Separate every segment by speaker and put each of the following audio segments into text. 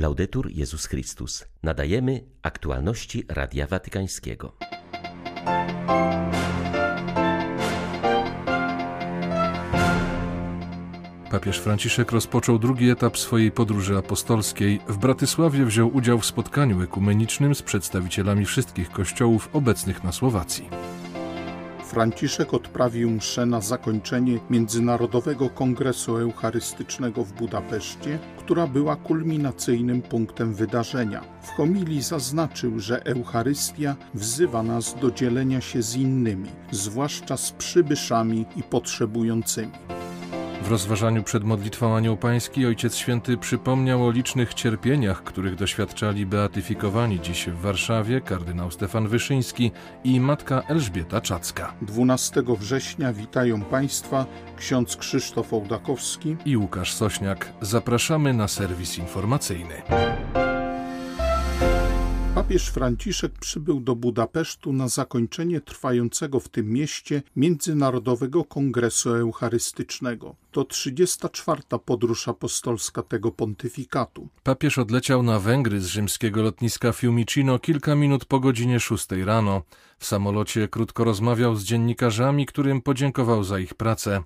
Speaker 1: Laudetur Jezus Chrystus. Nadajemy aktualności Radia Watykańskiego.
Speaker 2: Papież Franciszek rozpoczął drugi etap swojej podróży apostolskiej. W Bratysławie wziął udział w spotkaniu ekumenicznym z przedstawicielami wszystkich kościołów obecnych na Słowacji.
Speaker 3: Franciszek odprawił mszę na zakończenie Międzynarodowego Kongresu Eucharystycznego w Budapeszcie, która była kulminacyjnym punktem wydarzenia. W homilii zaznaczył, że Eucharystia wzywa nas do dzielenia się z innymi, zwłaszcza z przybyszami i potrzebującymi.
Speaker 2: W rozważaniu przed modlitwą Anioł Pański Ojciec Święty przypomniał o licznych cierpieniach, których doświadczali beatyfikowani dziś w Warszawie kardynał Stefan Wyszyński i matka Elżbieta Czacka.
Speaker 3: 12 września witają Państwa ksiądz Krzysztof Ołdakowski
Speaker 2: i Łukasz Sośniak. Zapraszamy na serwis informacyjny.
Speaker 3: Papież Franciszek przybył do Budapesztu na zakończenie trwającego w tym mieście Międzynarodowego Kongresu Eucharystycznego. To 34. podróż apostolska tego pontyfikatu.
Speaker 2: Papież odleciał na Węgry z rzymskiego lotniska Fiumicino kilka minut po godzinie 6 rano. W samolocie krótko rozmawiał z dziennikarzami, którym podziękował za ich pracę.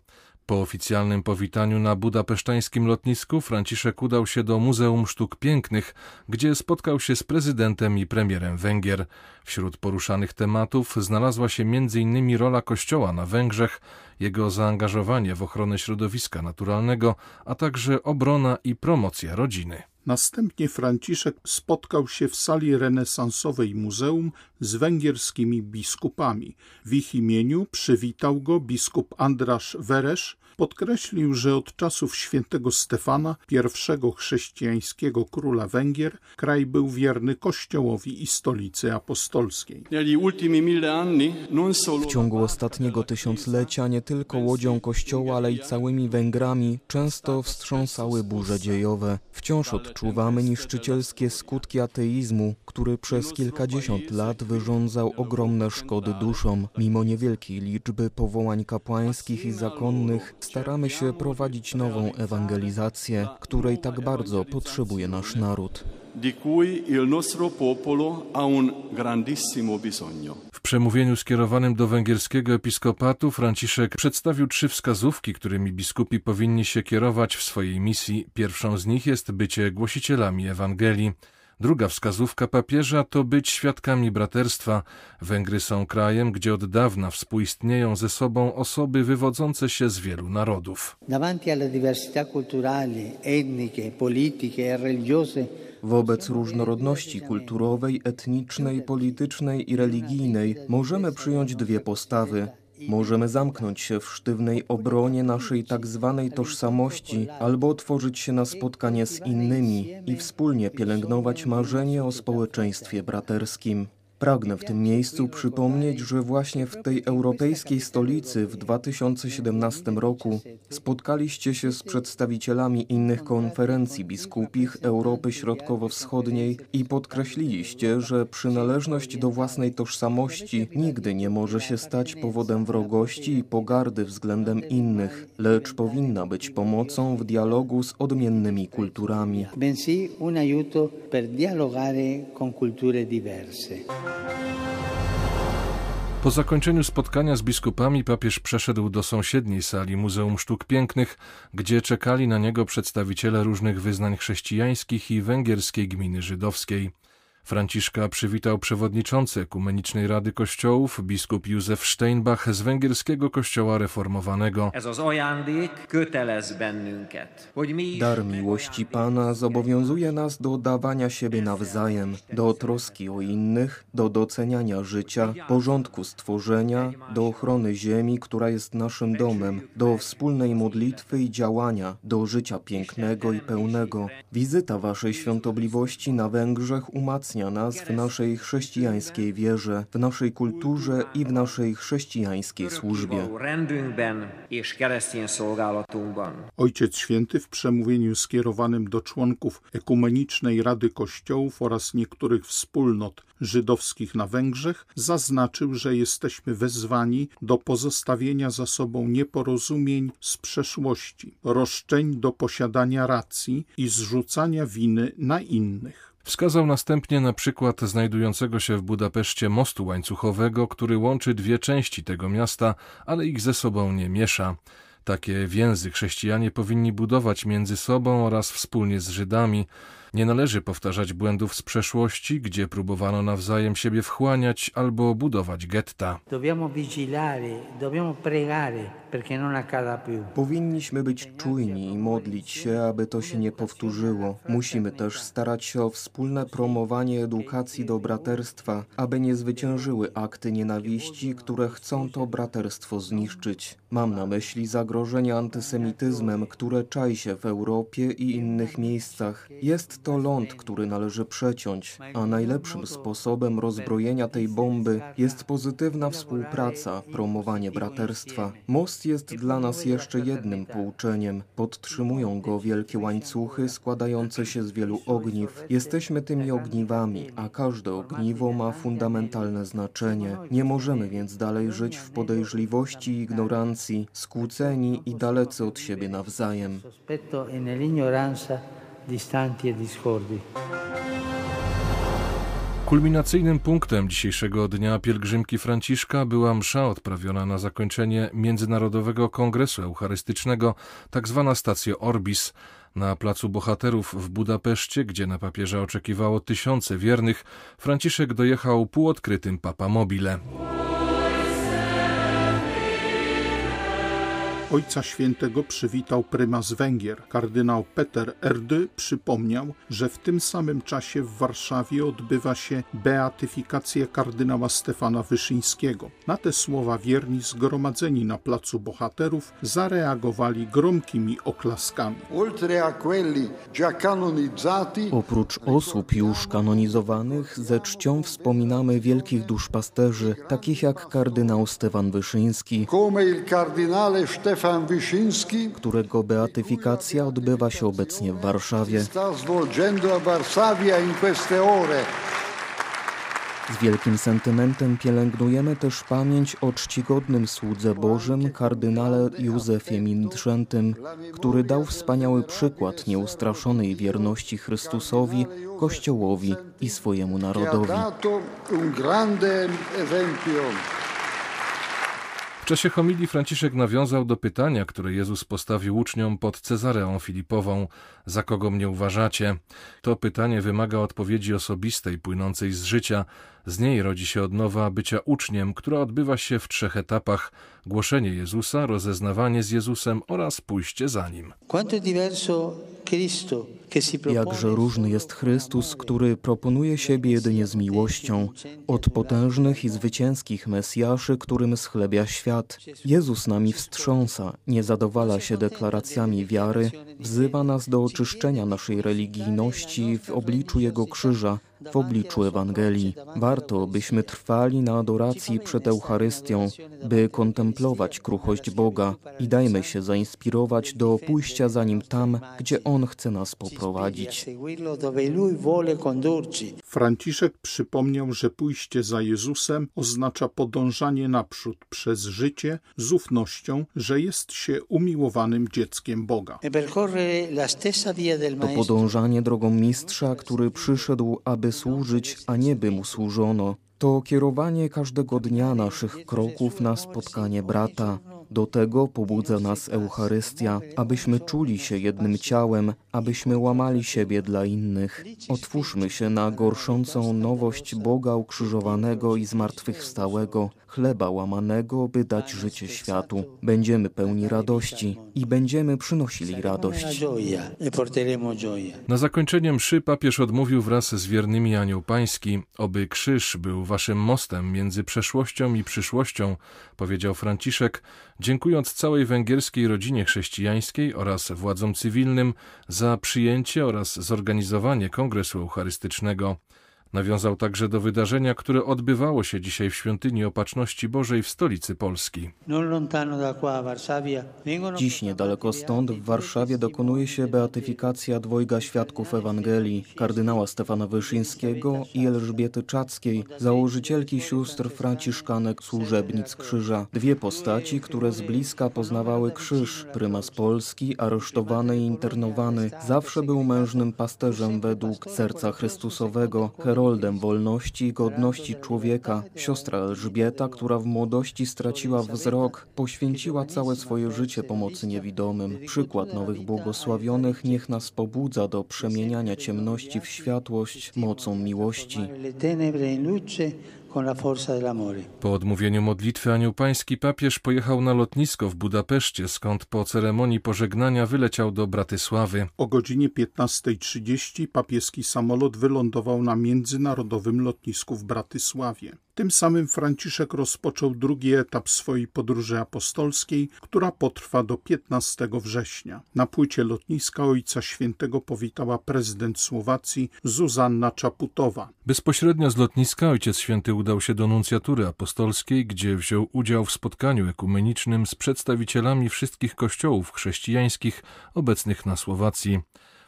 Speaker 2: Po oficjalnym powitaniu na budapesztańskim lotnisku Franciszek udał się do Muzeum Sztuk Pięknych, gdzie spotkał się z prezydentem i premierem Węgier. Wśród poruszanych tematów znalazła się m.in. rola Kościoła na Węgrzech, jego zaangażowanie w ochronę środowiska naturalnego, a także obrona i promocja rodziny.
Speaker 3: Następnie Franciszek spotkał się w sali renesansowej muzeum z węgierskimi biskupami. W ich imieniu przywitał go biskup Andrasz Weresz, podkreślił, że od czasów świętego Stefana, pierwszego chrześcijańskiego króla Węgier, kraj był wierny Kościołowi i stolicy apostolskiej.
Speaker 4: W ciągu ostatniego tysiąclecia nie tylko łodzią Kościoła, ale i całymi Węgrami często wstrząsały burze dziejowe. Wciąż odczuwamy niszczycielskie skutki ateizmu, który przez kilkadziesiąt lat wyrządzał ogromne szkody duszom. Mimo niewielkiej liczby powołań kapłańskich i zakonnych, staramy się prowadzić nową ewangelizację, której tak bardzo potrzebuje nasz naród.
Speaker 2: W przemówieniu skierowanym do węgierskiego episkopatu Franciszek przedstawił trzy wskazówki, którymi biskupi powinni się kierować w swojej misji. Pierwszą z nich jest bycie głosicielami Ewangelii. Druga wskazówka papieża to być świadkami braterstwa. Węgry są krajem, gdzie od dawna współistnieją ze sobą osoby wywodzące się z wielu narodów.
Speaker 4: Wobec różnorodności kulturowej, etnicznej, politycznej i religijnej możemy przyjąć dwie postawy. Możemy zamknąć się w sztywnej obronie naszej tak zwanej tożsamości albo otworzyć się na spotkanie z innymi i wspólnie pielęgnować marzenie o społeczeństwie braterskim. Pragnę w tym miejscu przypomnieć, że właśnie w tej europejskiej stolicy w 2017 roku spotkaliście się z przedstawicielami innych konferencji biskupich Europy Środkowo-Wschodniej i podkreśliliście, że przynależność do własnej tożsamości nigdy nie może się stać powodem wrogości i pogardy względem innych, lecz powinna być pomocą w dialogu z odmiennymi kulturami.
Speaker 5: Bensì un aiuto per dialogare con culture diverse.
Speaker 2: Po zakończeniu spotkania z biskupami papież przeszedł do sąsiedniej sali Muzeum Sztuk Pięknych, gdzie czekali na niego przedstawiciele różnych wyznań chrześcijańskich i węgierskiej gminy żydowskiej. Franciszka przywitał przewodniczący Ekumenicznej Rady Kościołów, biskup Józef Steinbach z węgierskiego kościoła reformowanego.
Speaker 4: Dar miłości Pana zobowiązuje nas do dawania siebie nawzajem, do troski o innych, do doceniania życia, porządku stworzenia, do ochrony ziemi, która jest naszym domem, do wspólnej modlitwy i działania, do życia pięknego i pełnego. Wizyta Waszej świątobliwości na Węgrzech umacnia w naszej chrześcijańskiej wierze, w naszej kulturze i w naszej chrześcijańskiej służbie.
Speaker 3: Ojciec Święty w przemówieniu skierowanym do członków Ekumenicznej Rady Kościołów oraz niektórych wspólnot żydowskich na Węgrzech zaznaczył, że jesteśmy wezwani do pozostawienia za sobą nieporozumień z przeszłości, roszczeń do posiadania racji i zrzucania winy na innych.
Speaker 2: Wskazał następnie na przykład znajdującego się w Budapeszcie mostu łańcuchowego, który łączy dwie części tego miasta, ale ich ze sobą nie miesza. Takie więzy chrześcijanie powinni budować między sobą oraz wspólnie z Żydami. Nie należy powtarzać błędów z przeszłości, gdzie próbowano nawzajem siebie wchłaniać albo budować getta.
Speaker 4: Powinniśmy być czujni i modlić się, aby to się nie powtórzyło. Musimy też starać się o wspólne promowanie edukacji do braterstwa, aby nie zwyciężyły akty nienawiści, które chcą to braterstwo zniszczyć. Mam na myśli zagrożenie antysemityzmem, które czai się w Europie i innych miejscach. Jest to ląd, który należy przeciąć, a najlepszym sposobem rozbrojenia tej bomby jest pozytywna współpraca, promowanie braterstwa. Most jest dla nas jeszcze jednym pouczeniem. Podtrzymują go wielkie łańcuchy składające się z wielu ogniw. Jesteśmy tymi ogniwami, a każde ogniwo ma fundamentalne znaczenie. Nie możemy więc dalej żyć w podejrzliwości i ignorancji, skłóceni i dalecy od siebie nawzajem
Speaker 2: distanti e discordi. Kulminacyjnym punktem dzisiejszego dnia pielgrzymki Franciszka była msza odprawiona na zakończenie Międzynarodowego Kongresu Eucharystycznego. Tak stacja Orbis, na Placu Bohaterów w Budapeszcie, gdzie na papieża oczekiwało tysiące wiernych, Franciszek dojechał półodkrytym papamobile.
Speaker 3: Ojca Świętego przywitał prymas Węgier. Kardynał Peter Erdy przypomniał, że w tym samym czasie w Warszawie odbywa się beatyfikacja kardynała Stefana Wyszyńskiego. Na te słowa wierni zgromadzeni na Placu Bohaterów zareagowali gromkimi oklaskami.
Speaker 4: Oprócz osób już kanonizowanych ze czcią wspominamy wielkich duszpasterzy, takich jak kardynał Stefan Wyszyński, którego beatyfikacja odbywa się obecnie w Warszawie. Z wielkim sentymentem pielęgnujemy też pamięć o czcigodnym słudze Bożym kardynale Józefie Mindrzętym, który dał wspaniały przykład nieustraszonej wierności Chrystusowi, Kościołowi i swojemu narodowi.
Speaker 2: W czasie homilii Franciszek nawiązał do pytania, które Jezus postawił uczniom pod Cezareą Filipową: Za kogo mnie uważacie? To pytanie wymaga odpowiedzi osobistej, płynącej z życia. Z niej rodzi się odnowa bycia uczniem, która odbywa się w trzech etapach: głoszenie Jezusa, rozeznawanie z Jezusem oraz pójście za nim.
Speaker 4: Jakże różny jest Chrystus, który proponuje siebie jedynie z miłością, od potężnych i zwycięskich Mesjaszy, którym schlebia świat. Jezus nami wstrząsa, nie zadowala się deklaracjami wiary, wzywa nas do oczyszczenia naszej religijności w obliczu Jego krzyża, w obliczu Ewangelii. Warto, byśmy trwali na adoracji przed Eucharystią, by kontemplować kruchość Boga i dajmy się zainspirować do pójścia za Nim tam, gdzie On chce nas poprowadzić.
Speaker 3: Franciszek przypomniał, że pójście za Jezusem oznacza podążanie naprzód przez życie z ufnością, że jest się umiłowanym dzieckiem Boga.
Speaker 4: To podążanie drogą mistrza, który przyszedł, aby służyć, a nie by mu służono. To kierowanie każdego dnia naszych kroków na spotkanie brata. Do tego pobudza nas Eucharystia, abyśmy czuli się jednym ciałem, abyśmy łamali siebie dla innych. Otwórzmy się na gorszącą nowość Boga ukrzyżowanego i zmartwychwstałego, chleba łamanego, by dać życie światu. Będziemy pełni radości i będziemy przynosili radość.
Speaker 2: Na zakończenie mszy papież odmówił wraz z wiernymi anioł pański, oby krzyż był waszym mostem między przeszłością i przyszłością, powiedział Franciszek, dziękując całej węgierskiej rodzinie chrześcijańskiej oraz władzom cywilnym za przyjęcie oraz zorganizowanie Kongresu Eucharystycznego. Nawiązał także do wydarzenia, które odbywało się dzisiaj w świątyni Opatrzności Bożej w stolicy Polski.
Speaker 4: Dziś niedaleko stąd w Warszawie dokonuje się beatyfikacja dwojga świadków Ewangelii, kardynała Stefana Wyszyńskiego i Elżbiety Czackiej, założycielki sióstr franciszkanek służebnic krzyża. Dwie postaci, które z bliska poznawały krzyż. Prymas Polski, aresztowany i internowany, zawsze był mężnym pasterzem według serca Chrystusowego, heroldem wolności i godności człowieka. Siostra Elżbieta, która w młodości straciła wzrok, poświęciła całe swoje życie pomocy niewidomym. Przykład nowych błogosławionych niech nas pobudza do przemieniania ciemności w światłość mocą miłości.
Speaker 2: Po odmówieniu modlitwy Anioł Pański papież pojechał na lotnisko w Budapeszcie, skąd po ceremonii pożegnania wyleciał do Bratysławy.
Speaker 3: O godzinie 15.30 papieski samolot wylądował na międzynarodowym lotnisku w Bratysławie. Tym samym Franciszek rozpoczął drugi etap swojej podróży apostolskiej, która potrwa do 15 września. Na płycie lotniska Ojca Świętego powitała prezydent Słowacji Zuzanna Czaputowa.
Speaker 2: Bezpośrednio z lotniska Ojciec Święty udał się do nuncjatury apostolskiej, gdzie wziął udział w spotkaniu ekumenicznym z przedstawicielami wszystkich kościołów chrześcijańskich obecnych na Słowacji.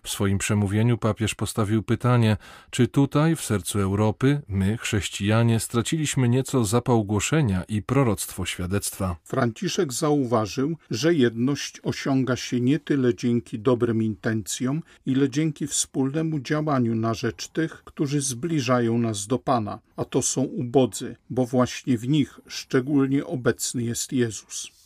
Speaker 2: W swoim przemówieniu papież postawił pytanie, czy tutaj, w sercu Europy, my, chrześcijanie, straciliśmy nieco zapał głoszenia i proroctwo świadectwa.
Speaker 3: Franciszek zauważył, że jedność osiąga się nie tyle dzięki dobrym intencjom, ile dzięki wspólnemu działaniu na rzecz tych, którzy zbliżają nas do Pana, a to są ubodzy, bo właśnie w nich szczególnie obecny jest Jezus.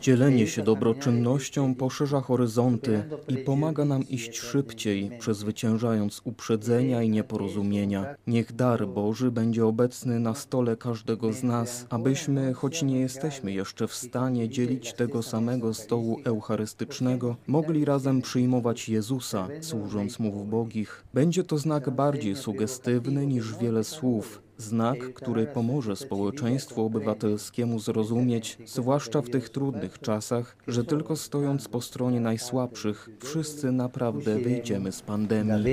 Speaker 4: Dzielenie się dobroczynnością poszerza horyzonty i pomaga nam iść szybciej, przezwyciężając uprzedzenia i nieporozumienia. Niech dar Boży będzie obecny na stole każdego z nas, abyśmy, choć nie jesteśmy jeszcze w stanie dzielić tego samego stołu eucharystycznego, mogli razem przyjmować Jezusa, służąc Mu w ubogich. Będzie to znak bardziej sugestywny niż wiele słów, Znak, który pomoże społeczeństwu obywatelskiemu zrozumieć, zwłaszcza w tych trudnych czasach, że tylko stojąc po stronie najsłabszych, wszyscy naprawdę wyjdziemy z pandemii.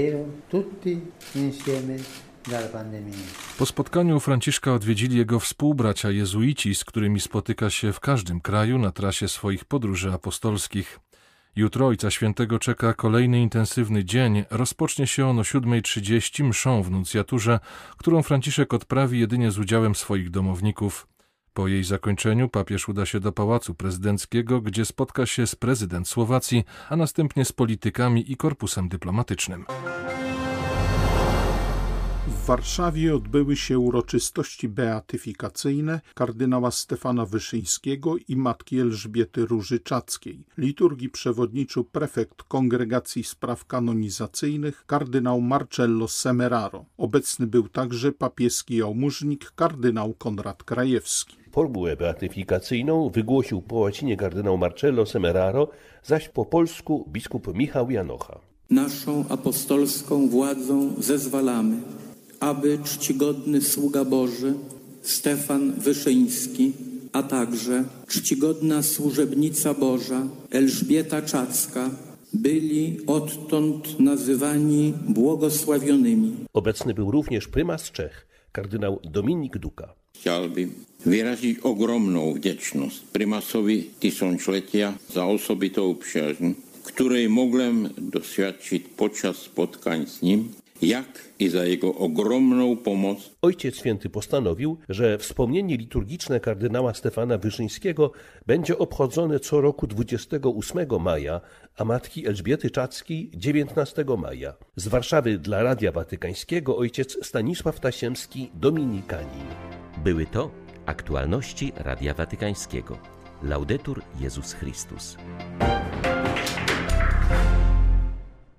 Speaker 2: Po spotkaniu Franciszka odwiedzili jego współbracia jezuici, z którymi spotyka się w każdym kraju na trasie swoich podróży apostolskich. Jutro Ojca Świętego czeka kolejny intensywny dzień. Rozpocznie się on o 7.30 mszą w nuncjaturze, którą Franciszek odprawi jedynie z udziałem swoich domowników. Po jej zakończeniu papież uda się do Pałacu Prezydenckiego, gdzie spotka się z prezydent Słowacji, a następnie z politykami i korpusem dyplomatycznym.
Speaker 3: W Warszawie odbyły się uroczystości beatyfikacyjne kardynała Stefana Wyszyńskiego i matki Elżbiety Różyczackiej. Liturgii przewodniczył prefekt Kongregacji Spraw Kanonizacyjnych kardynał Marcello Semeraro. Obecny był także papieski jałmużnik kardynał Konrad Krajewski.
Speaker 6: Formułę beatyfikacyjną wygłosił po łacinie kardynał Marcello Semeraro, zaś po polsku biskup Michał Janocha.
Speaker 7: Naszą apostolską władzą zezwalamy aby czcigodny sługa Boży Stefan Wyszyński, a także czcigodna służebnica Boża Elżbieta Czacka byli odtąd nazywani błogosławionymi.
Speaker 6: Obecny był również prymas Czech, kardynał Dominik Duka.
Speaker 8: Chciałbym wyrazić ogromną wdzięczność prymasowi tysiąclecia za osobitą przyjaźń, której mogłem doświadczyć podczas spotkań z nim jak i za jego ogromną pomoc.
Speaker 6: Ojciec Święty postanowił, że wspomnienie liturgiczne kardynała Stefana Wyszyńskiego będzie obchodzone co roku 28 maja, a matki Elżbiety Czackiej 19 maja. Z Warszawy dla Radia Watykańskiego ojciec Stanisław Tasiemski, Dominikanin.
Speaker 1: Były to aktualności Radia Watykańskiego. Laudetur Jezus Chrystus.